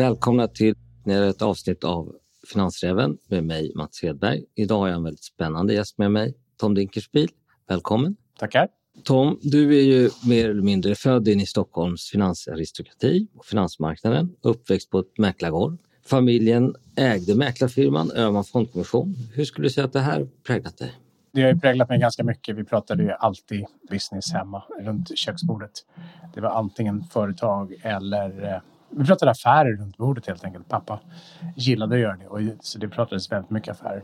Välkomna till ett avsnitt av Finansräven med mig Mats Hedberg. Idag har jag en väldigt spännande gäst med mig, Tom Dinkelspiel. Välkommen! Tackar! Tom, du är ju mer eller mindre född in i Stockholms finansaristokrati och finansmarknaden, uppväxt på ett mäklargård. Familjen ägde mäklarfirman Öhman Fondkommission. Hur skulle du säga att det här präglat dig? Det har ju präglat mig ganska mycket. Vi pratade ju alltid business hemma runt köksbordet. Det var antingen företag eller eh, vi pratade affärer runt bordet helt enkelt. Pappa gillade att göra det och så det pratades väldigt mycket affärer.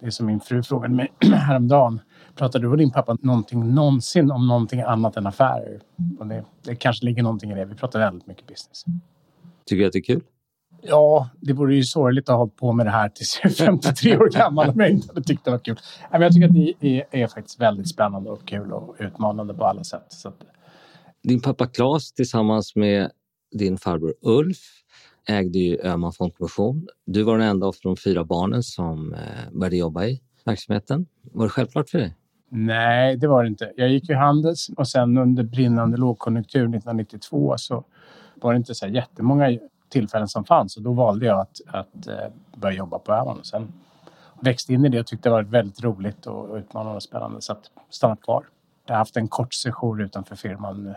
Det är som min fru frågade mig häromdagen. Pratade du och din pappa någonting någonsin om någonting annat än affärer? Och det, det kanske ligger någonting i det. Vi pratar väldigt mycket business. Tycker du att det är kul? Ja, det vore ju sorgligt att ha hållit på med det här tills jag är 53 år gammal om jag inte hade tyckt det var kul. Men jag tycker att det är, faktiskt väldigt spännande och kul och utmanande på alla sätt. Din pappa Claes tillsammans med din farbror Ulf ägde ju Öhman Fondkommission. Du var den enda av de fyra barnen som eh, började jobba i verksamheten. Var det självklart för dig? Nej, det var det inte. Jag gick ju Handels och sen under brinnande lågkonjunktur 1992 så var det inte så jättemånga tillfällen som fanns och då valde jag att, att eh, börja jobba på Öhman och sen växte in i det och tyckte det var väldigt roligt och utmanande och spännande så att stanna kvar. Jag har haft en kort session utanför firman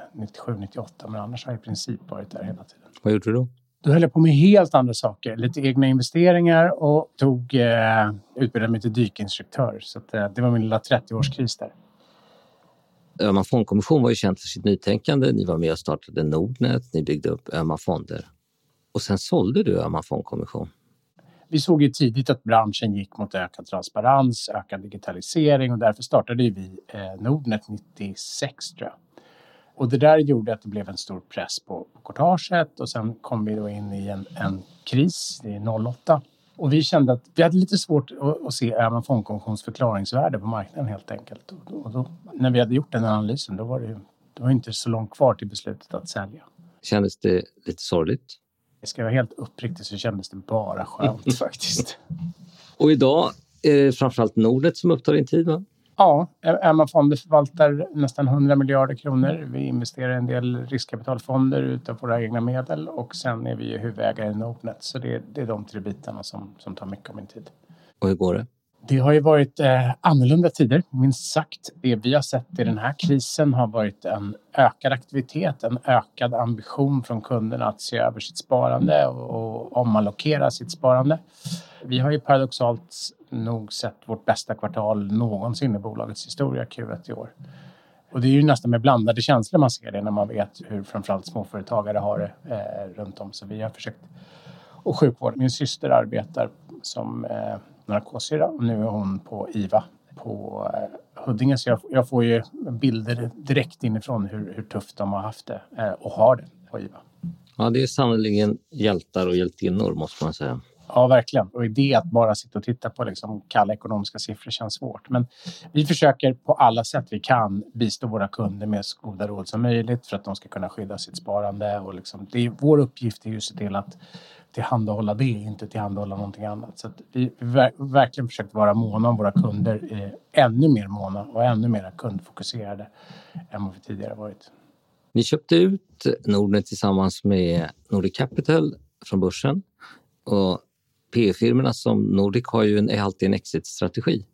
97-98 men annars har jag i princip varit där hela tiden. Vad gjorde du då? Då höll jag på med helt andra saker. Lite egna investeringar och tog, eh, utbildade mig till dykinstruktör. Så att, eh, det var min lilla 30-årskris där. Öhman Fondkommission var ju känt för sitt nytänkande. Ni var med och startade Nordnet, ni byggde upp Öhman Fonder. Och sen sålde du Öhman Fondkommission. Vi såg ju tidigt att branschen gick mot ökad transparens, ökad digitalisering och därför startade vi eh, Nordnet 96 tror jag. Och det där gjorde att det blev en stor press på, på courtaget och sen kom vi då in i en, en kris i 08. Och vi kände att vi hade lite svårt att, se även Fondkommissions förklaringsvärde på marknaden helt enkelt. Och, då, och då, när vi hade gjort den analysen då var det, det var inte så långt kvar till beslutet att sälja. Kändes det lite sorgligt? Ska jag vara helt uppriktig så kändes det bara skönt faktiskt. Och idag är det framförallt Nordnet som upptar din tid va? Ja, Emma Fonder förvaltar nästan 100 miljarder kronor. Vi investerar i en del riskkapitalfonder utav våra egna medel och sen är vi huvudägare i Nordnet. Så det, det är de tre bitarna som, som tar mycket av min tid. Och hur går det? Det har ju varit eh, annorlunda tider, minst sagt. Det vi har sett i den här krisen har varit en ökad aktivitet, en ökad ambition från kunderna att se över sitt sparande och, och omallokera sitt sparande. Vi har ju paradoxalt nog sett vårt bästa kvartal någonsin i bolagets historia, Q1 i år. Och det är ju nästan med blandade känslor man ser det när man vet hur framförallt småföretagare har det eh, runt om. Så vi har försökt och sjukvård. Min syster arbetar som eh, narkossyra och nu är hon på IVA på eh, Huddinge. Så jag, jag, får ju bilder direkt inifrån hur, hur tufft de har haft det eh, och har det på IVA. Ja, det är sannerligen hjältar och hjältinnor måste man säga. Ja, verkligen. Och det att bara sitta och titta på liksom kalla ekonomiska siffror känns svårt. Men vi försöker på alla sätt vi kan bistå våra kunder med så goda råd som möjligt för att de ska kunna skydda sitt sparande. Och liksom, det är, vår uppgift är ju att se till att tillhandahålla det, inte tillhandahålla någonting annat. Så vi ver verkligen försökt vara måna om våra kunder, eh, ännu mer måna och ännu mer kundfokuserade än vad vi tidigare varit. Ni köpte ut Nordnet tillsammans med Nordic Capital från börsen och P-firmorna som Nordic har ju en, alltid en exit-strategi.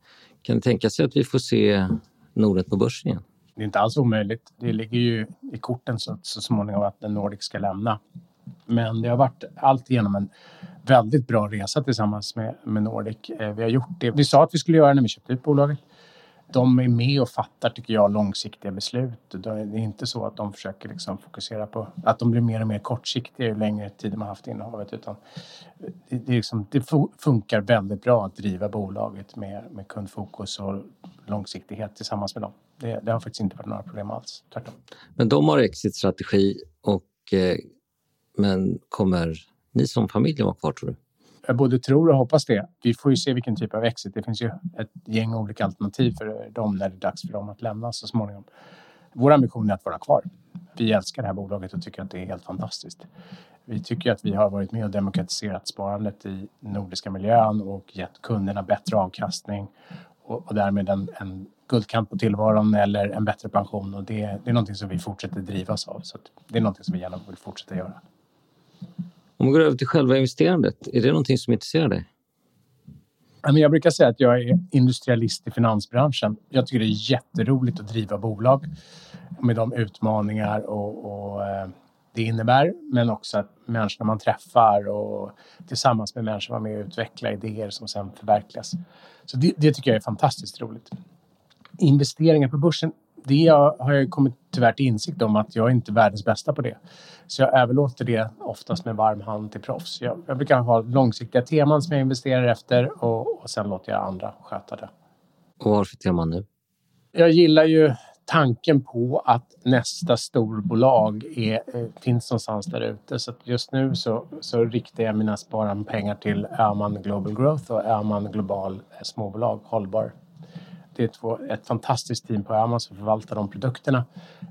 Kan det tänka sig att vi får se Nordnet på börsen igen? Det är inte alls omöjligt. Det ligger ju i korten så, så småningom att Nordic ska lämna. Men det har varit alltigenom en väldigt bra resa tillsammans med, med Nordic. Eh, vi har gjort det vi sa att vi skulle göra när vi köpte ut bolaget. De är med och fattar, tycker jag, långsiktiga beslut. Det är inte så att de försöker liksom fokusera på att de blir mer och mer kortsiktiga ju längre tid de har haft innehavet. Utan det, det, liksom, det funkar väldigt bra att driva bolaget med, med kundfokus och långsiktighet tillsammans med dem. Det, det har faktiskt inte varit några problem alls, tvärtom. Men de har exit-strategi och eh, men kommer ni som familj vara kvar tror du? Jag både tror och hoppas det. Vi får ju se vilken typ av exit. Det finns ju ett gäng olika alternativ för dem när det är dags för dem att lämna så småningom. Vår ambition är att vara kvar. Vi älskar det här bolaget och tycker att det är helt fantastiskt. Vi tycker att vi har varit med och demokratiserat sparandet i nordiska miljön och gett kunderna bättre avkastning och, och därmed en, en guldkant på tillvaron eller en bättre pension. Och det, det är någonting som vi fortsätter drivas av. Så det är någonting som vi gärna vill fortsätta göra. Om vi går över till själva investerandet, är det någonting som intresserar dig? Jag brukar säga att jag är industrialist i finansbranschen. Jag tycker det är jätteroligt att driva bolag med de utmaningar och, och eh, det innebär, men också att människorna man träffar och tillsammans med människor vara med och utveckla idéer som sen förverkligas. Så det, det tycker jag är fantastiskt roligt. Investeringar på börsen, det har jag kommit tyvärr till insikt om att jag är inte världens bästa på det. Så jag överlåter det oftast med varm hand till proffs. Jag, jag brukar ha långsiktiga teman som jag investerar efter och, och sen låter jag andra sköta det. Och vad har du för teman nu? Jag gillar ju tanken på att nästa storbolag är, eh, finns någonstans där ute. Så just nu så, så riktar jag mina sparande pengar till Öhman Global Growth och Öhman Global eh, småbolag Hållbar. Det är två, ett fantastiskt team på Öhman som förvaltar de produkterna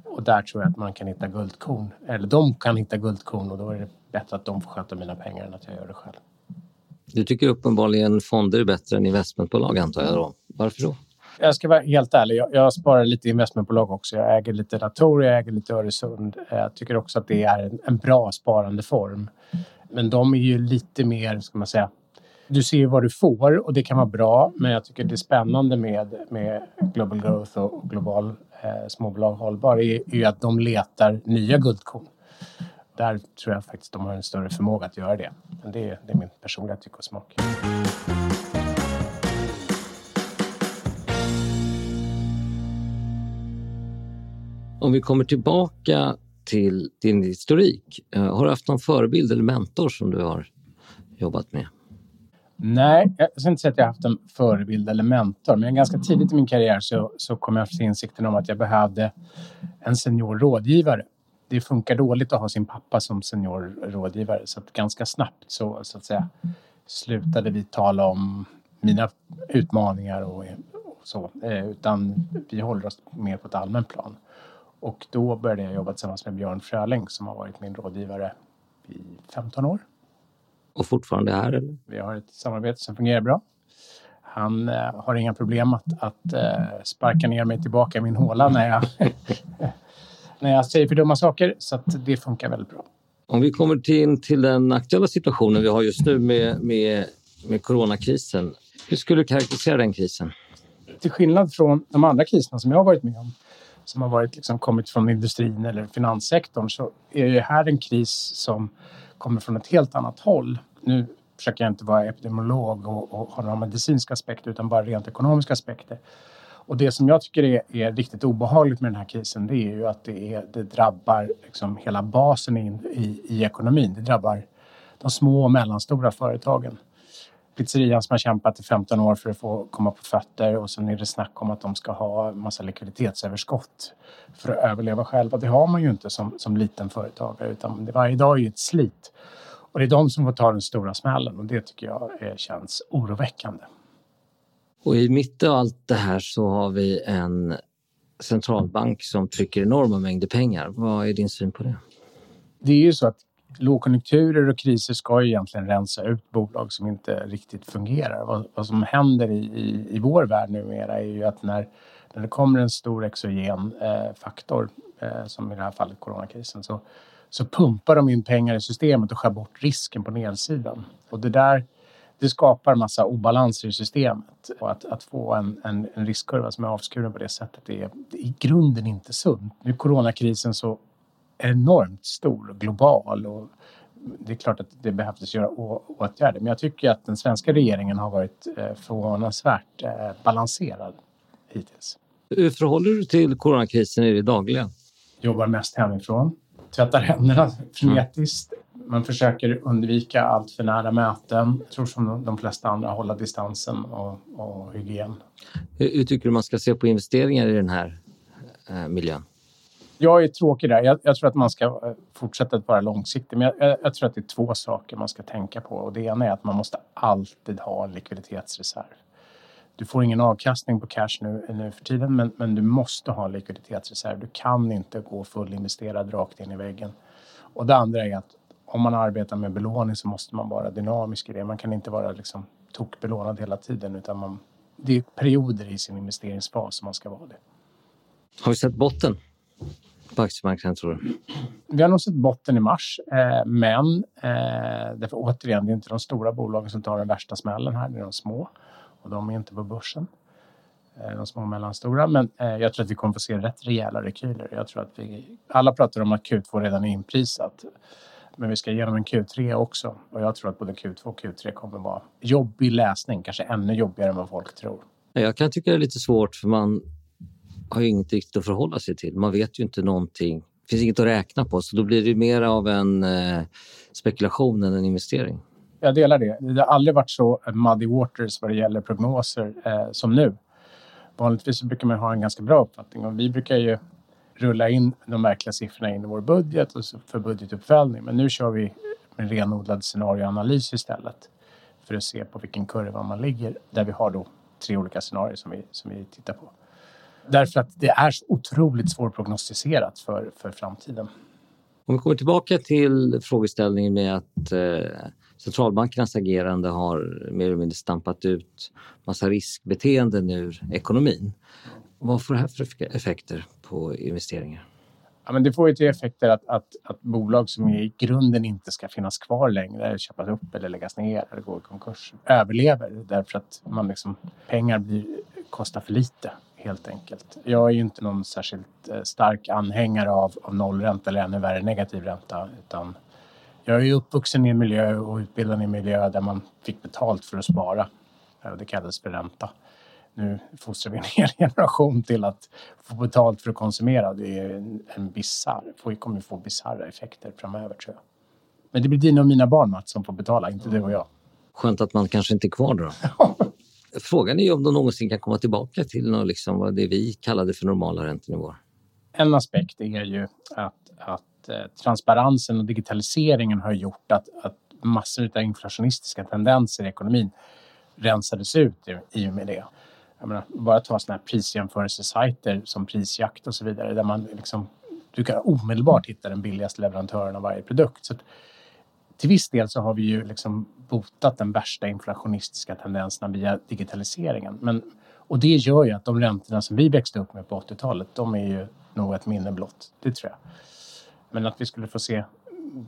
och där tror jag att man kan hitta guldkorn. Eller de kan hitta guldkorn och då är det bättre att de får sköta mina pengar än att jag gör det själv. Du tycker uppenbarligen fonder är bättre än investmentbolag antar jag då. Varför då? Jag ska vara helt ärlig, jag, jag sparar lite i investmentbolag också. Jag äger lite datorer, jag äger lite Öresund. Jag tycker också att det är en, en bra sparandeform. Men de är ju lite mer, ska man säga, du ser vad du får och det kan vara bra. Men jag tycker det är spännande med, med Global Growth och global eh, småbolag hållbar är, ju att de letar nya guldkorn. Där tror jag faktiskt de har en större förmåga att göra det. Men det är, det är min personliga tycke och smak. Om vi kommer tillbaka till din historik. Eh, har du haft någon förebild eller mentor som du har jobbat med? Nej, jag ska inte säga att jag har haft en förebild eller mentor, men ganska tidigt i min karriär så, så kom jag till insikten om att jag behövde en senior rådgivare. Det funkar dåligt att ha sin pappa som senior rådgivare, så att ganska snabbt så, så att säga, slutade vi tala om mina utmaningar och, och så, eh, utan vi håller oss mer på ett allmänt plan. Och då började jag jobba tillsammans med Björn Fröling som har varit min rådgivare i 15 år. Och fortfarande är eller? Vi har ett samarbete som fungerar bra. Han eh, har inga problem att, att eh, sparka ner mig tillbaka i min håla när jag, när jag säger för dumma saker. Så det funkar väldigt bra. Om vi kommer till, till den aktuella situationen vi har just nu med, med, med coronakrisen. Hur skulle du karaktärisera den krisen? Till skillnad från de andra kriserna som jag har varit med om som har varit, liksom, kommit från industrin eller finanssektorn så är det här en kris som kommer från ett helt annat håll. Nu försöker jag inte vara epidemiolog och, och ha några medicinska aspekter utan bara rent ekonomiska aspekter. Och det som jag tycker är, är, riktigt obehagligt med den här krisen det är ju att det, är, det drabbar liksom hela basen in, i, i ekonomin. Det drabbar de små och mellanstora företagen pizzerian som har kämpat i 15 år för att få komma på fötter och sen är det snack om att de ska ha massa likviditetsöverskott för att överleva själva. Det har man ju inte som, som liten företagare utan det, varje dag är ju ett slit. Och det är de som får ta den stora smällen och det tycker jag är, känns oroväckande. Och i mitten av allt det här så har vi en centralbank som trycker enorma mängder pengar. Vad är din syn på det? Det är ju så att lågkonjunkturer och kriser ska ju egentligen rensa ut bolag som inte riktigt fungerar. Vad, vad som händer i, i, i vår värld numera är ju att när, när det kommer en stor exogen eh, faktor, eh, som i det här fallet coronakrisen, så, så pumpar de in pengar i systemet och skär bort risken på nedsidan. Och det där det skapar massa obalanser i systemet. Och att, att få en, en, en riskkurva som är avskuren på det sättet är, är i grunden inte sunt. Nu coronakrisen så enormt stor och global. Och det är klart att det behövdes göra åtgärder. Men jag tycker att den svenska regeringen har varit eh, förvånansvärt eh, balanserad hittills. Hur förhåller du till coronakrisen i det dagliga? Jobbar mest hemifrån. Tvättar händerna frenetiskt. Man försöker undvika allt för nära möten. Jag tror som de flesta andra hålla distansen och, och hygien. Hur tycker du man ska se på investeringar i den här eh, miljön? Jag är tråkig där. Jag, jag, tror att man ska eh, fortsätta att vara långsiktig. Men jag, jag, tror att det är två saker man ska tänka på. Och det ena är att man måste alltid ha en likviditetsreserv. Du får ingen avkastning på cash nu, nu för tiden, men, men du måste ha en likviditetsreserv. Du kan inte gå fullinvesterad rakt in i väggen. Och det andra är att om man arbetar med belåning så måste man vara dynamisk i det. Man kan inte vara liksom tokbelånad hela tiden utan man, det är perioder i sin investeringsfas som man ska vara det. Har vi sett botten? På aktiemarknaden tror du? Vi har nog sett botten i mars, eh, men eh, därför återigen, det är inte de stora bolagen som tar den värsta smällen här, det är de små och de är inte på börsen. Eh, de små och mellanstora, men eh, jag tror att vi kommer få se rätt rejäla rekyler. Jag tror att vi, alla pratar om att Q2 redan är inprisat, men vi ska igenom en Q3 också och jag tror att både Q2 och Q3 kommer vara jobbig läsning, kanske ännu jobbigare än vad folk tror. Jag kan tycka det är lite svårt för man har ju inget riktigt att förhålla sig till. Man vet ju inte någonting. Det finns inget att räkna på, så då blir det mer av en eh, spekulation än en investering. Jag delar det. Det har aldrig varit så muddy waters vad det gäller prognoser eh, som nu. Vanligtvis brukar man ha en ganska bra uppfattning och vi brukar ju rulla in de verkliga siffrorna in i vår budget och för budgetuppföljning. Men nu kör vi med renodlad scenarioanalys istället för att se på vilken kurva man ligger där vi har då tre olika scenarier som vi, som vi tittar på. Därför att det är så otroligt svårprognostiserat för, för framtiden. Om vi kommer tillbaka till frågeställningen med att eh, centralbankernas agerande har mer eller mindre stampat ut massa riskbeteenden ur ekonomin. Vad får det här för effekter på investeringar? Ja, men det får ju till effekter att, att, att bolag som i grunden inte ska finnas kvar längre, köpas upp eller läggas ner eller gå i konkurs, överlever därför att man liksom, pengar blir, kostar för lite helt enkelt. Jag är ju inte någon särskilt eh, stark anhängare av, av nollränta eller ännu värre negativ ränta utan jag är ju uppvuxen i en miljö och utbildad i en miljö där man fick betalt för att spara. Det kallades för ränta. Nu fostrar vi en hel generation till att få betalt för att konsumera. Det är en, en bizarr, vi kommer få bisarra effekter framöver tror jag. Men det blir dina och mina barn Mats som får betala, inte du och jag. Skönt att man kanske inte är kvar då. Frågan är ju om de någonsin kan komma tillbaka till något, liksom, vad det vi kallade för normala räntenivåer. En aspekt är ju att, att eh, transparensen och digitaliseringen har gjort att, att massor av inflationistiska tendenser i ekonomin rensades ut i och med det. Jag menar, bara ta sådana här prisjämförelsesajter som Prisjakt och så vidare där man liksom, du kan omedelbart hitta den billigaste leverantören av varje produkt. Så att, till viss del så har vi ju liksom botat den värsta inflationistiska tendenserna via digitaliseringen. Men, och det gör ju att de räntorna som vi växte upp med på 80-talet, de är ju nog ett minne blott. Det tror jag. Men att vi skulle få se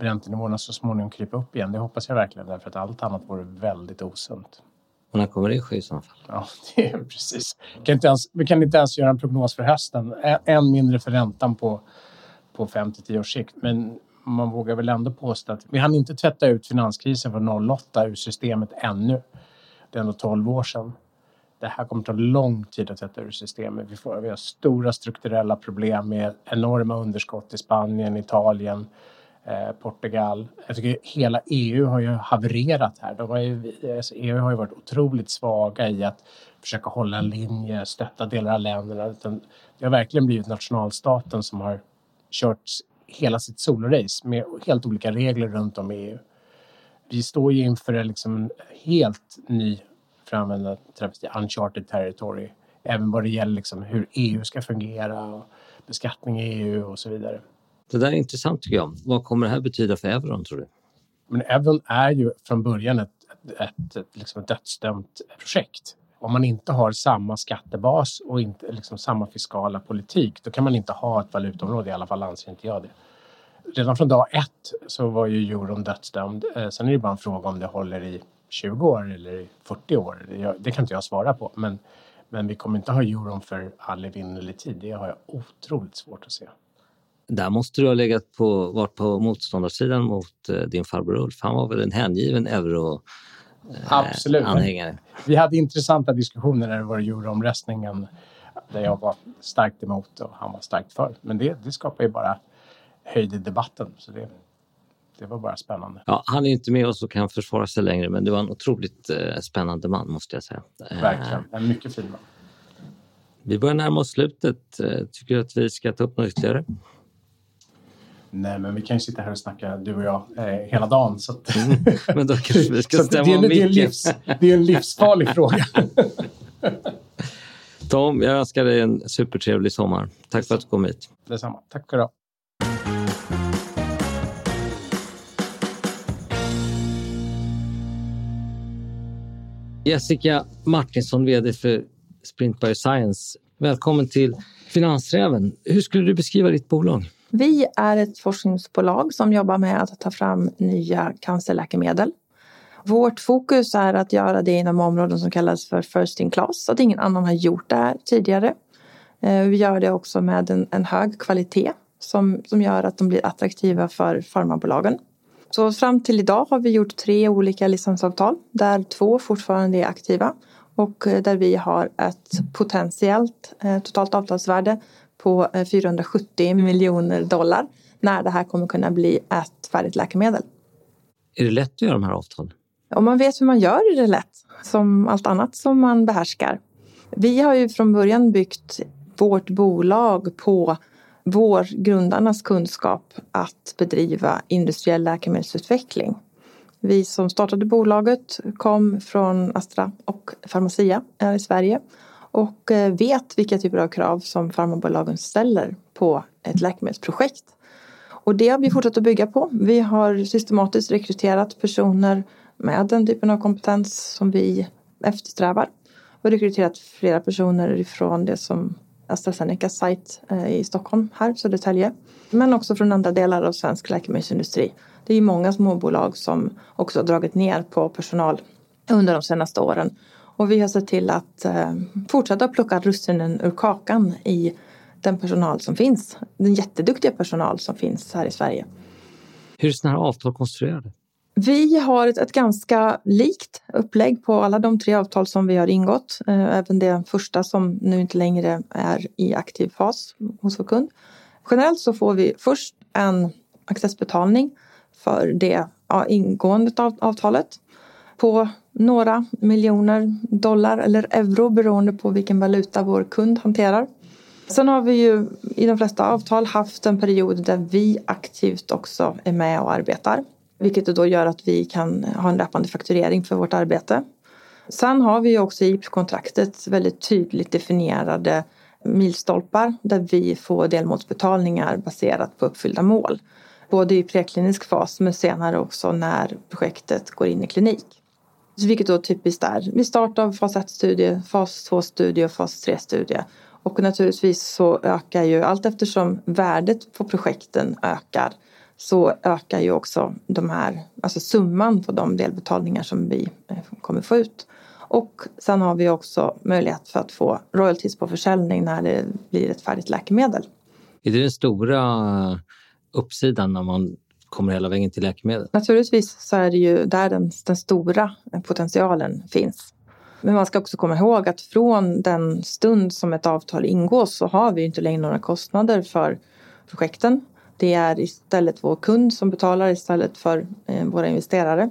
räntenivåerna så småningom krypa upp igen, det hoppas jag verkligen därför att allt annat vore väldigt osunt. Och när kommer det ske i så fall? Ja, det är precis. Vi kan, inte ens, vi kan inte ens göra en prognos för hösten, än mindre för räntan på, på 5 till 10 års sikt. Men man vågar väl ändå påstå att vi hann inte tvätta ut finanskrisen från 08 ur systemet ännu. Det är ändå 12 år sedan. Det här kommer ta lång tid att tvätta ur systemet. Vi, får, vi har stora strukturella problem med enorma underskott i Spanien, Italien, eh, Portugal. Jag tycker hela EU har ju havererat här. De har ju, alltså EU har ju varit otroligt svaga i att försöka hålla en linje, stötta delar av länderna. Det har verkligen blivit nationalstaten som har kört hela sitt solorace med helt olika regler runt om i EU. Vi står ju inför en liksom helt ny, för att använda uncharted territory, även vad det gäller liksom hur EU ska fungera och beskattning i EU och så vidare. Det där är intressant tycker jag. Vad kommer det här betyda för euron tror du? Men euron är ju från början ett, ett, ett, ett, liksom ett dödsdömt projekt om man inte har samma skattebas och inte liksom samma fiskala politik, då kan man inte ha ett valutaområde. I alla fall anser inte jag det. Redan från dag ett så var ju euron dödsdömd. Eh, sen är det bara en fråga om det håller i 20 år eller 40 år. Det kan inte jag svara på. Men, men vi kommer inte ha euron för all evinnerlig tid. Det har jag otroligt svårt att se. Där måste du ha legat på, varit på motståndarsidan mot eh, din farbror Ulf. Han var väl en hängiven euro Absolut. anhängare. Vi hade intressanta diskussioner när det var euroomröstningen där jag var starkt emot och han var starkt för. Men det, det skapar ju bara höjd i debatten. Så det, det var bara spännande. Ja, han är inte med oss och kan försvara sig längre, men det var en otroligt eh, spännande man måste jag säga. Eh, Verkligen, en mycket fin man. Vi börjar närma oss slutet. Eh, tycker du att vi ska ta upp något ytterligare? Nej, men vi kan ju sitta här och snacka, du och jag, eh, hela dagen. Så att... mm, men då kanske vi ska stämma det, är, det, är livs, det är en livsfarlig fråga. Tom, jag önskar dig en supertrevlig sommar. Tack för att du kom hit. Detsamma. Tack ska du ha. Jessica Martinsson, VD för Sprint Bioscience. Välkommen till Finansräven, hur skulle du beskriva ditt bolag? Vi är ett forskningsbolag som jobbar med att ta fram nya cancerläkemedel. Vårt fokus är att göra det inom områden som kallas för first in class, så att ingen annan har gjort det här tidigare. Eh, vi gör det också med en, en hög kvalitet som, som gör att de blir attraktiva för farmabolagen. Så fram till idag har vi gjort tre olika licensavtal där två fortfarande är aktiva och eh, där vi har ett potentiellt eh, totalt avtalsvärde på 470 miljoner dollar när det här kommer kunna bli ett färdigt läkemedel. Är det lätt att göra de här avtalen? Om man vet hur man gör är det lätt, som allt annat som man behärskar. Vi har ju från början byggt vårt bolag på vår grundarnas kunskap att bedriva industriell läkemedelsutveckling. Vi som startade bolaget kom från Astra och Pharmacia här i Sverige och eh, vet vilka typer av krav som farmabolagen ställer på ett läkemedelsprojekt. Och det har vi fortsatt att bygga på. Vi har systematiskt rekryterat personer med den typen av kompetens som vi eftersträvar och rekryterat flera personer ifrån det som AstraZenecas sajt eh, i Stockholm, här, Södertälje. Men också från andra delar av svensk läkemedelsindustri. Det är många småbolag som också har dragit ner på personal under de senaste åren. Och vi har sett till att eh, fortsätta plocka russinen ur kakan i den personal som finns. Den jätteduktiga personal som finns här i Sverige. Hur är sådana här avtal konstruerade? Vi har ett, ett, ganska likt upplägg på alla de tre avtal som vi har ingått. Eh, även det första som nu inte längre är i aktiv fas hos vår kund. Generellt så får vi först en accessbetalning för det ja, ingående av avtalet på några miljoner dollar eller euro beroende på vilken valuta vår kund hanterar. Sen har vi ju i de flesta avtal haft en period där vi aktivt också är med och arbetar. Vilket då gör att vi kan ha en löpande fakturering för vårt arbete. Sen har vi också i kontraktet väldigt tydligt definierade milstolpar där vi får delmålsbetalningar baserat på uppfyllda mål. Både i preklinisk fas men senare också när projektet går in i klinik. Vilket då typiskt är vid start av fas 1-studie, fas 2-studie och fas 3-studie. Och naturligtvis så ökar ju allt eftersom värdet på projekten ökar så ökar ju också de här, alltså summan på de delbetalningar som vi eh, kommer få ut. Och sen har vi också möjlighet för att få royalties på försäljning när det blir ett färdigt läkemedel. Är det den stora eh, uppsidan när man kommer hela vägen till läkemedel? Naturligtvis så är det ju där den, den stora potentialen finns. Men man ska också komma ihåg att från den stund som ett avtal ingås så har vi inte längre några kostnader för projekten. Det är istället vår kund som betalar istället för eh, våra investerare.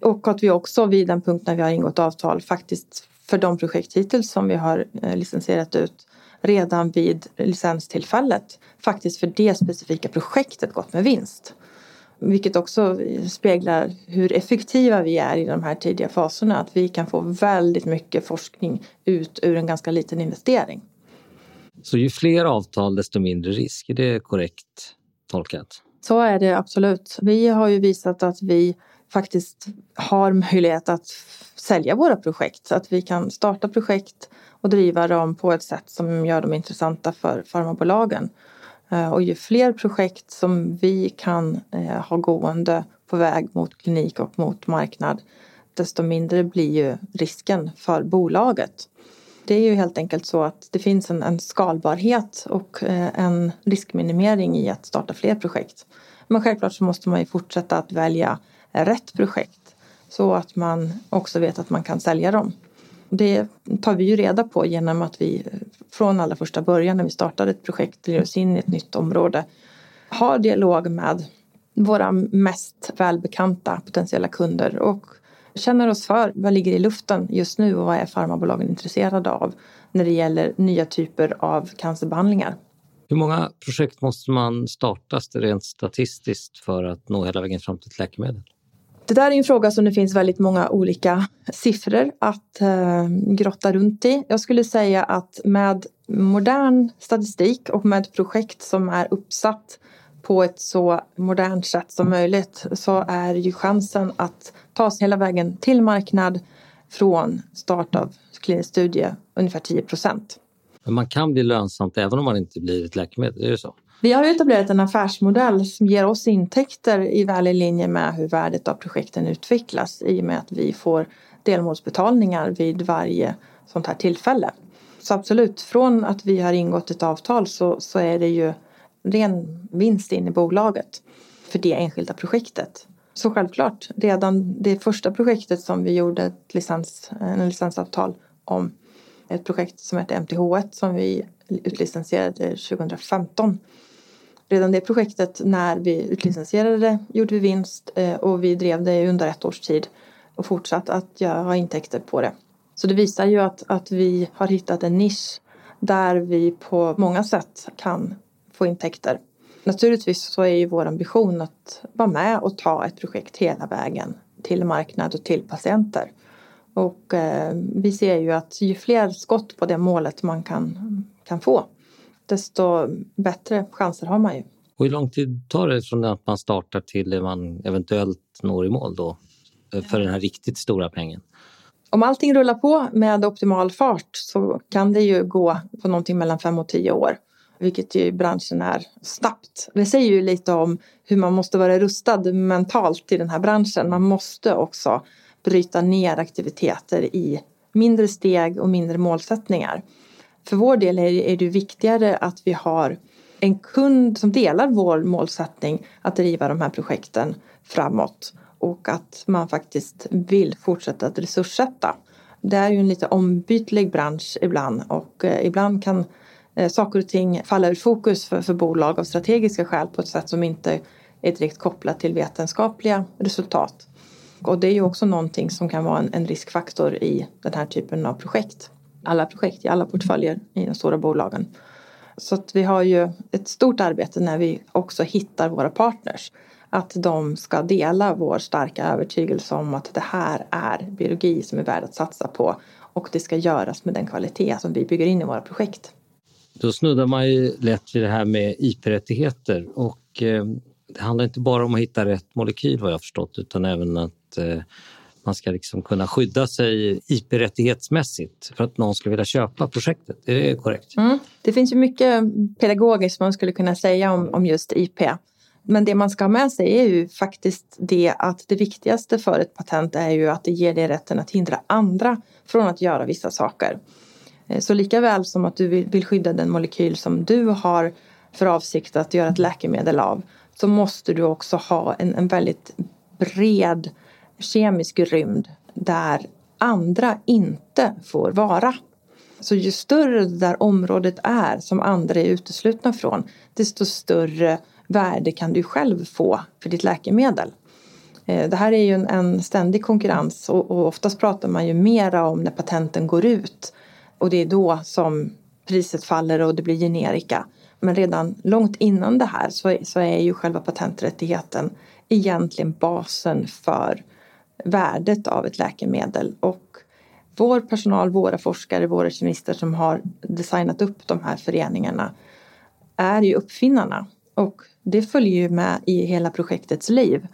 Och att vi också vid den punkt när vi har ingått avtal faktiskt för de projekt hittills som vi har eh, licensierat ut redan vid licenstillfället faktiskt för det specifika projektet gått med vinst. Vilket också speglar hur effektiva vi är i de här tidiga faserna. Att vi kan få väldigt mycket forskning ut ur en ganska liten investering. Så ju fler avtal desto mindre risk, är det korrekt tolkat? Så är det absolut. Vi har ju visat att vi faktiskt har möjlighet att sälja våra projekt. Att vi kan starta projekt och driva dem på ett sätt som gör dem intressanta för farmabolagen. Eh, och ju fler projekt som vi kan eh, ha gående på väg mot klinik och mot marknad desto mindre blir ju risken för bolaget. Det är ju helt enkelt så att det finns en, en skalbarhet och eh, en riskminimering i att starta fler projekt. Men självklart så måste man ju fortsätta att välja rätt projekt så att man också vet att man kan sälja dem. Det tar vi ju reda på genom att vi från allra första början när vi startade ett projekt ger oss in i ett nytt område har dialog med våra mest välbekanta potentiella kunder och känner oss för vad ligger i luften just nu och vad är farmabolagen intresserade av när det gäller nya typer av cancerbehandlingar. Hur många projekt måste man starta rent statistiskt för att nå hela vägen fram till ett läkemedel? Det där är en fråga som det finns väldigt många olika siffror att eh, grotta runt i. Jag skulle säga att med modern statistik och med projekt som är uppsatt på ett så modernt sätt som möjligt så är ju chansen att ta sig hela vägen till marknad från start av klinisk studie ungefär 10 procent. Men man kan bli lönsamt även om man inte blir ett läkemedel, är det så? Vi har etablerat en affärsmodell som ger oss intäkter i väl i linje med hur värdet av projekten utvecklas i och med att vi får delmålsbetalningar vid varje sånt här tillfälle. Så absolut, från att vi har ingått ett avtal så, så är det ju ren vinst in i bolaget för det enskilda projektet. Så självklart, redan det första projektet som vi gjorde ett licens, en licensavtal om, ett projekt som heter MTH1 som vi utlicensierade 2015. Redan det projektet när vi utlicensierade det gjorde vi vinst eh, och vi drev det under ett års tid och fortsatt att ha intäkter på det. Så det visar ju att, att vi har hittat en nisch där vi på många sätt kan få intäkter. Naturligtvis så är ju vår ambition att vara med och ta ett projekt hela vägen till marknad och till patienter. Och eh, vi ser ju att ju fler skott på det målet man kan, kan få desto bättre chanser har man ju. Och hur lång tid tar det från att man startar till man eventuellt når i mål då eh, för den här riktigt stora pengen? Om allting rullar på med optimal fart så kan det ju gå på någonting mellan fem och tio år vilket ju i branschen är snabbt. Det säger ju lite om hur man måste vara rustad mentalt i den här branschen. Man måste också bryta ner aktiviteter i mindre steg och mindre målsättningar. För vår del är det viktigare att vi har en kund som delar vår målsättning att driva de här projekten framåt och att man faktiskt vill fortsätta att resurssätta. Det är ju en lite ombytlig bransch ibland och eh, ibland kan eh, saker och ting falla ur fokus för, för bolag av strategiska skäl på ett sätt som inte är direkt kopplat till vetenskapliga resultat. Och det är ju också någonting som kan vara en, en riskfaktor i den här typen av projekt. Alla projekt i alla portföljer i de stora bolagen. Så att vi har ju ett stort arbete när vi också hittar våra partners. Att de ska dela vår starka övertygelse om att det här är biologi som är värd att satsa på och det ska göras med den kvalitet som vi bygger in i våra projekt. Då snuddar man ju lätt vid det här med IP-rättigheter och eh, det handlar inte bara om att hitta rätt molekyl vad jag förstått utan även att eh, man ska liksom kunna skydda sig IP-rättighetsmässigt för att någon skulle vilja köpa projektet. Är det korrekt? Mm. Det finns ju mycket pedagogiskt man skulle kunna säga om, om just IP. Men det man ska ha med sig är ju faktiskt det att det viktigaste för ett patent är ju att det ger dig rätten att hindra andra från att göra vissa saker. Eh, så lika väl som att du vill skydda den molekyl som du har för avsikt att göra ett läkemedel av så måste du också ha en, en väldigt bred kemisk rymd där andra inte får vara. Så ju större det där området är som andra är uteslutna från desto större värde kan du själv få för ditt läkemedel. Eh, det här är ju en, en ständig konkurrens och, och oftast pratar man ju mera om när patenten går ut och det är då som priset faller och det blir generika. Men redan långt innan det här så, så är ju själva patenträttigheten egentligen basen för värdet av ett läkemedel. Och vår personal, våra forskare, våra kemister som har designat upp de här föreningarna är ju uppfinnarna. Och det följer ju med i hela projektets liv.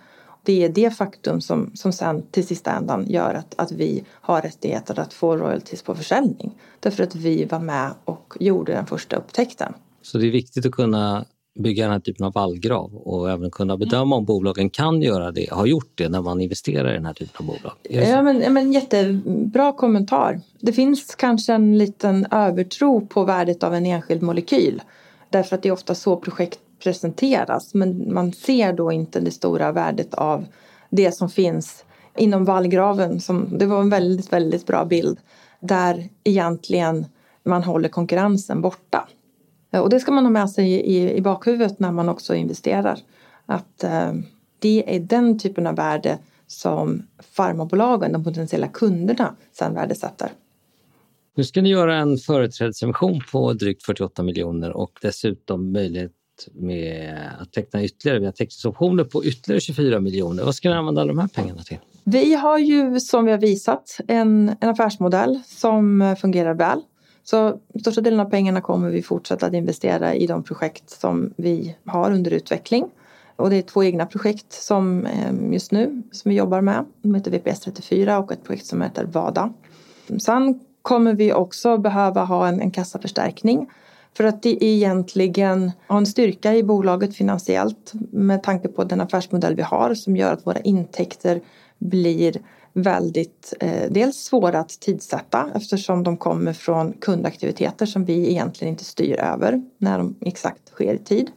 Det är det faktum som, som sen till sista ändan gör att, att vi har rättigheter att få royalties på försäljning. Därför att vi var med och gjorde den första upptäckten. Så det är viktigt att kunna bygga den här typen av vallgrav och även kunna bedöma om bolagen kan göra det, har gjort det när man investerar i den här typen av bolag. Ja, men, ja, men jättebra kommentar. Det finns kanske en liten övertro på värdet av en enskild molekyl. Därför att det är ofta så projekt presenteras. Men man ser då inte det stora värdet av det som finns inom vallgraven. Som, det var en väldigt, väldigt bra bild. Där egentligen man håller konkurrensen borta. Och det ska man ha med sig i, i bakhuvudet när man också investerar. Att eh, det är den typen av värde som farmabolagen, de potentiella kunderna, sen värdesätter. Nu ska ni göra en företrädesemission på drygt 48 miljoner och dessutom möjlighet med att teckna ytterligare. Vi har teckningsoptioner på ytterligare 24 miljoner. Vad ska ni använda de här pengarna till? Vi har ju som vi har visat en, en affärsmodell som fungerar väl. Så största delen av pengarna kommer vi fortsätta att investera i de projekt som vi har under utveckling. Och det är två egna projekt som eh, just nu som vi jobbar med. De heter VPS 34 och ett projekt som heter VADA. Sen kommer vi också behöva ha en, en kassaförstärkning för att det egentligen har en styrka i bolaget finansiellt med tanke på den affärsmodell vi har som gör att våra intäkter blir väldigt eh, dels svåra att tidsätta eftersom de kommer från kundaktiviteter som vi egentligen inte styr över när de exakt sker i tid.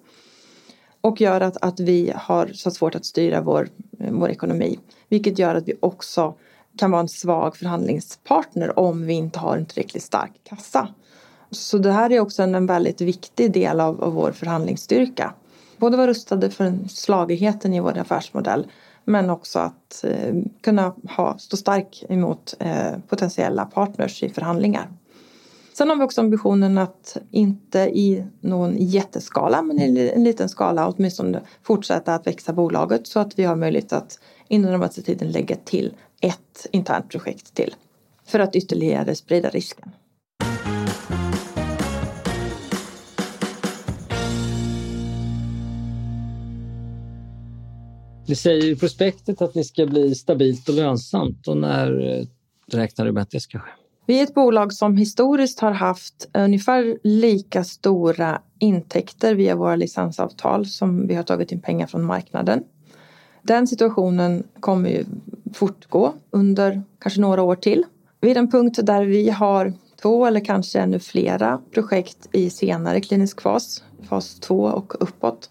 Och gör att, att vi har så svårt att styra vår, vår ekonomi. Vilket gör att vi också kan vara en svag förhandlingspartner om vi inte har en tillräckligt stark kassa. Så det här är också en, en väldigt viktig del av, av vår förhandlingsstyrka. Både vara rustade för slagigheten i vår affärsmodell men också att eh, kunna ha, stå stark emot eh, potentiella partners i förhandlingar. Sen har vi också ambitionen att inte i någon jätteskala men i en liten skala åtminstone fortsätta att växa bolaget så att vi har möjlighet att inom den närmaste tiden lägga till ett internt projekt till för att ytterligare sprida risken. Ni säger i prospektet att ni ska bli stabilt och lönsamt och när eh, räknar du med att det ska ske? Vi är ett bolag som historiskt har haft ungefär lika stora intäkter via våra licensavtal som vi har tagit in pengar från marknaden. Den situationen kommer ju fortgå under kanske några år till. Vid en punkt där vi har två eller kanske ännu flera projekt i senare klinisk fas, fas 2 och uppåt,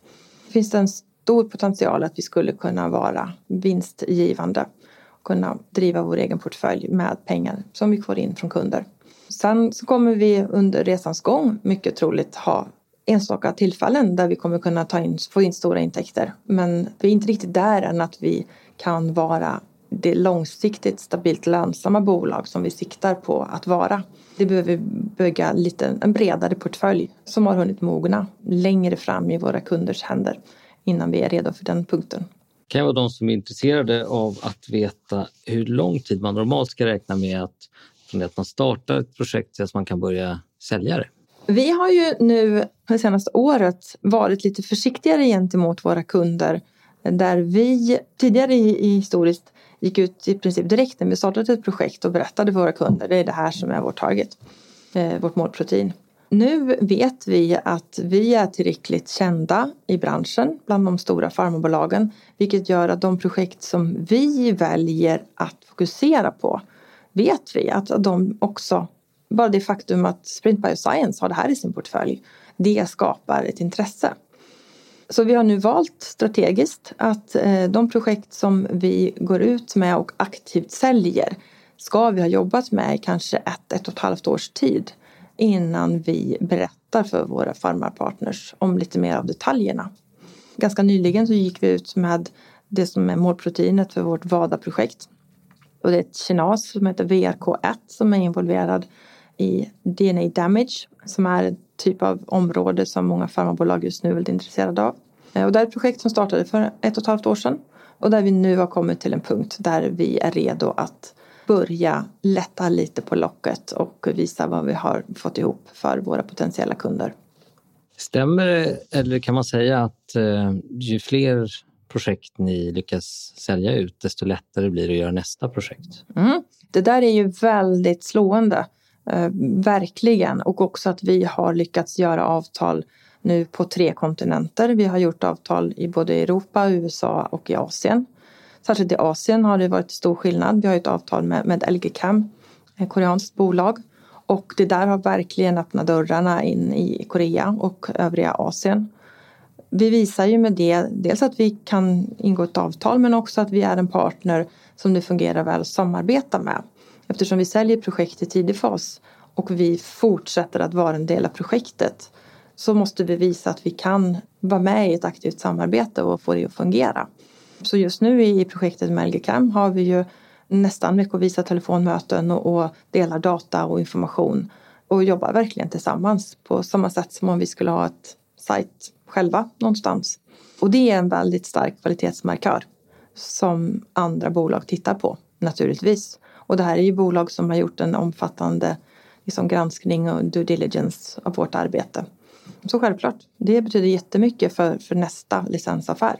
finns det en stor potential att vi skulle kunna vara vinstgivande och kunna driva vår egen portfölj med pengar som vi får in från kunder. Sen så kommer vi under resans gång mycket troligt ha enstaka tillfällen där vi kommer kunna ta in, få in stora intäkter. Men vi är inte riktigt där än att vi kan vara det långsiktigt stabilt lönsamma bolag som vi siktar på att vara. Det behöver vi bygga lite, en bredare portfölj som har hunnit mogna längre fram i våra kunders händer innan vi är redo för den punkten. Det kan vara de som är intresserade av att veta hur lång tid man normalt ska räkna med att från det att man startar ett projekt till att man kan börja sälja det. Vi har ju nu det senaste året varit lite försiktigare gentemot våra kunder där vi tidigare i, i historiskt gick ut i princip direkt när vi startade ett projekt och berättade för våra kunder det är det här som är vårt target, eh, vårt målprotein. Nu vet vi att vi är tillräckligt kända i branschen bland de stora farmabolagen vilket gör att de projekt som vi väljer att fokusera på vet vi att de också, bara det faktum att Sprint Bioscience har det här i sin portfölj, det skapar ett intresse. Så vi har nu valt strategiskt att eh, de projekt som vi går ut med och aktivt säljer ska vi ha jobbat med i kanske ett, ett och ett halvt års tid innan vi berättar för våra farmarpartners om lite mer av detaljerna. Ganska nyligen så gick vi ut med det som är målproteinet för vårt VADA-projekt. Och det är ett kinas som heter VRK1 som är involverad i DNA damage som är en typ av område som många farmabolag just nu är väldigt intresserade av. Eh, och det är ett projekt som startade för ett och ett halvt år sedan och där vi nu har kommit till en punkt där vi är redo att börja lätta lite på locket och visa vad vi har fått ihop för våra potentiella kunder. Stämmer det, eller kan man säga att eh, ju fler projekt ni lyckas sälja ut, desto lättare blir det att göra nästa projekt? Mm. Det där är ju väldigt slående, eh, verkligen. Och också att vi har lyckats göra avtal nu på tre kontinenter. Vi har gjort avtal i både Europa, USA och i Asien. Särskilt i Asien har det varit stor skillnad. Vi har ett avtal med, med LG Chem, ett koreanskt bolag. Och det där har verkligen öppnat dörrarna in i Korea och övriga Asien. Vi visar ju med det dels att vi kan ingå ett avtal men också att vi är en partner som det fungerar väl att samarbeta med. Eftersom vi säljer projekt i tidig fas och vi fortsätter att vara en del av projektet så måste vi visa att vi kan vara med i ett aktivt samarbete och få det att fungera. Så just nu i projektet med LGCAM har vi ju nästan veckovisa telefonmöten och, och delar data och information och jobbar verkligen tillsammans på samma sätt som om vi skulle ha ett sajt själva någonstans. Och det är en väldigt stark kvalitetsmarkör som andra bolag tittar på naturligtvis. Och det här är ju bolag som har gjort en omfattande liksom, granskning och due diligence av vårt arbete. Så självklart, det betyder jättemycket för, för nästa licensaffär.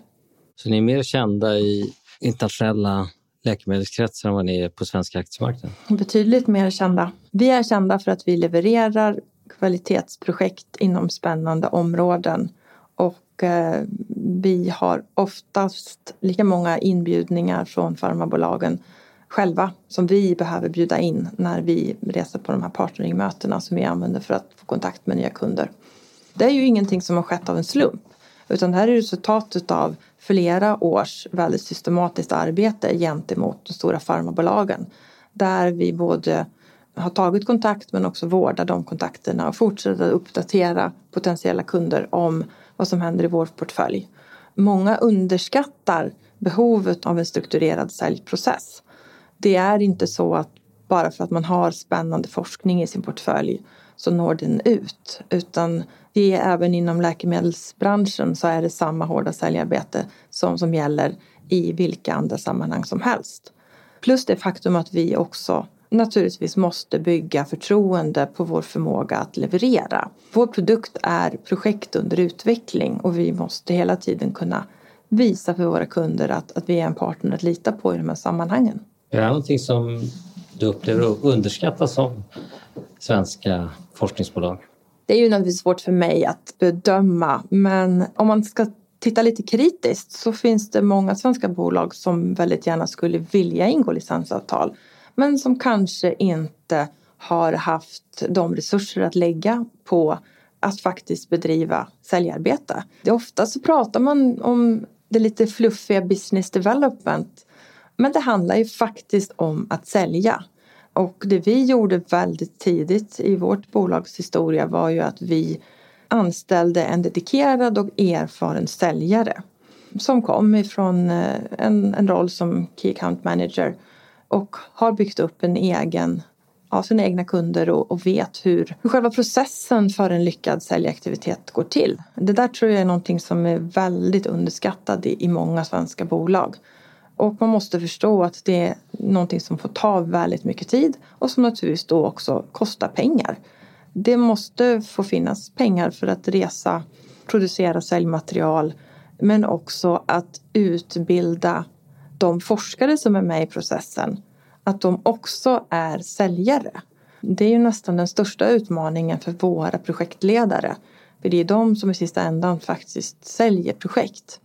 Så ni är mer kända i internationella läkemedelskretsar än vad ni är på svenska aktiemarknaden? Betydligt mer kända. Vi är kända för att vi levererar kvalitetsprojekt inom spännande områden och eh, vi har oftast lika många inbjudningar från farmabolagen själva som vi behöver bjuda in när vi reser på de här partneringmötena som vi använder för att få kontakt med nya kunder. Det är ju ingenting som har skett av en slump utan det här är resultatet av flera års väldigt systematiskt arbete gentemot de stora farmabolagen där vi både har tagit kontakt men också vårdar de kontakterna och fortsätter att uppdatera potentiella kunder om vad som händer i vår portfölj. Många underskattar behovet av en strukturerad säljprocess. Det är inte så att bara för att man har spännande forskning i sin portfölj så når den ut utan det är även inom läkemedelsbranschen så är det samma hårda säljarbete som, som gäller i vilka andra sammanhang som helst. Plus det faktum att vi också naturligtvis måste bygga förtroende på vår förmåga att leverera. Vår produkt är projekt under utveckling och vi måste hela tiden kunna visa för våra kunder att, att vi är en partner att lita på i de här sammanhangen. Är det någonting som du upplever underskattas som svenska forskningsbolag? Det är ju naturligtvis svårt för mig att bedöma men om man ska titta lite kritiskt så finns det många svenska bolag som väldigt gärna skulle vilja ingå licensavtal men som kanske inte har haft de resurser att lägga på att faktiskt bedriva säljarbete. Det ofta så pratar man om det lite fluffiga business development men det handlar ju faktiskt om att sälja. Och det vi gjorde väldigt tidigt i vårt bolags historia var ju att vi anställde en dedikerad och erfaren säljare som kom ifrån eh, en, en roll som Key Account Manager och har byggt upp en egen av sina egna kunder och, och vet hur, hur själva processen för en lyckad säljaktivitet går till. Det där tror jag är någonting som är väldigt underskattat i, i många svenska bolag. Och man måste förstå att det är någonting som får ta väldigt mycket tid och som naturligtvis då också kostar pengar. Det måste få finnas pengar för att resa, producera säljmaterial men också att utbilda de forskare som är med i processen att de också är säljare. Det är ju nästan den största utmaningen för våra projektledare. För det är de som i sista ändan faktiskt säljer projekt.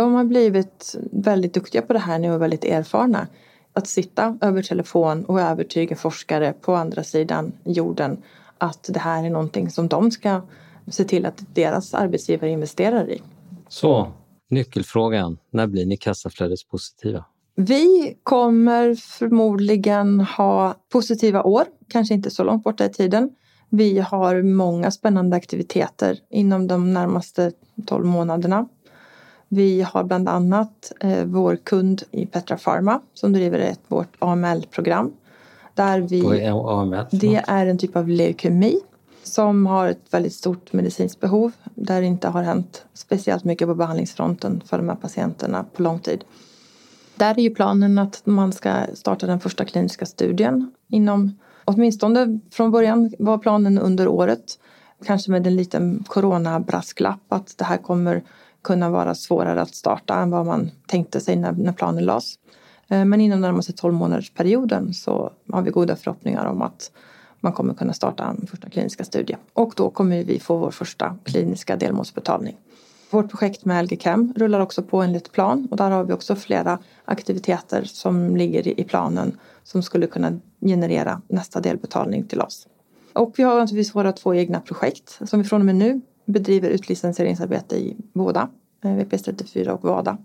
De har blivit väldigt duktiga på det här nu och väldigt erfarna. Att sitta över telefon och övertyga forskare på andra sidan jorden att det här är någonting som de ska se till att deras arbetsgivare investerar i. Så, nyckelfrågan. När blir ni kassaflödespositiva? Vi kommer förmodligen ha positiva år, kanske inte så långt borta i tiden. Vi har många spännande aktiviteter inom de närmaste 12 månaderna. Vi har bland annat eh, vår kund i Petra Pharma som driver ett, vårt AML-program. Där vi, AML? Det är en typ av leukemi som har ett väldigt stort medicinskt behov där det inte har hänt speciellt mycket på behandlingsfronten för de här patienterna på lång tid. Där är ju planen att man ska starta den första kliniska studien inom åtminstone från början var planen under året. Kanske med en liten coronabrasklapp att det här kommer kunna vara svårare att starta än vad man tänkte sig när, när planen lades. Eh, men inom den närmaste 12 månadersperioden så har vi goda förhoppningar om att man kommer kunna starta en första kliniska studie. Och då kommer vi få vår första kliniska delmålsbetalning. Vårt projekt med LGChem rullar också på enligt plan och där har vi också flera aktiviteter som ligger i planen som skulle kunna generera nästa delbetalning till oss. Och vi har naturligtvis våra två egna projekt som vi från och med nu bedriver utlicensieringsarbete i båda, eh, VPS34 och WADA.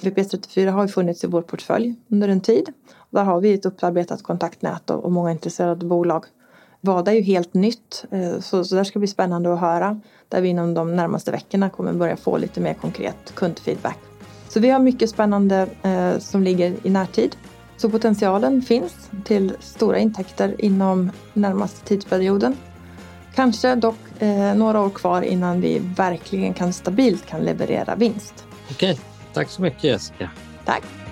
VPS34 har ju funnits i vår portfölj under en tid. Där har vi ett upparbetat kontaktnät och många intresserade bolag WADA är ju helt nytt eh, så, så där ska bli spännande att höra. Där vi inom de närmaste veckorna kommer börja få lite mer konkret kundfeedback. Så vi har mycket spännande eh, som ligger i närtid. Så potentialen finns till stora intäkter inom närmaste tidsperioden. Kanske dock eh, några år kvar innan vi verkligen kan stabilt kan leverera vinst. Okej, tack så mycket Jessica. Tack.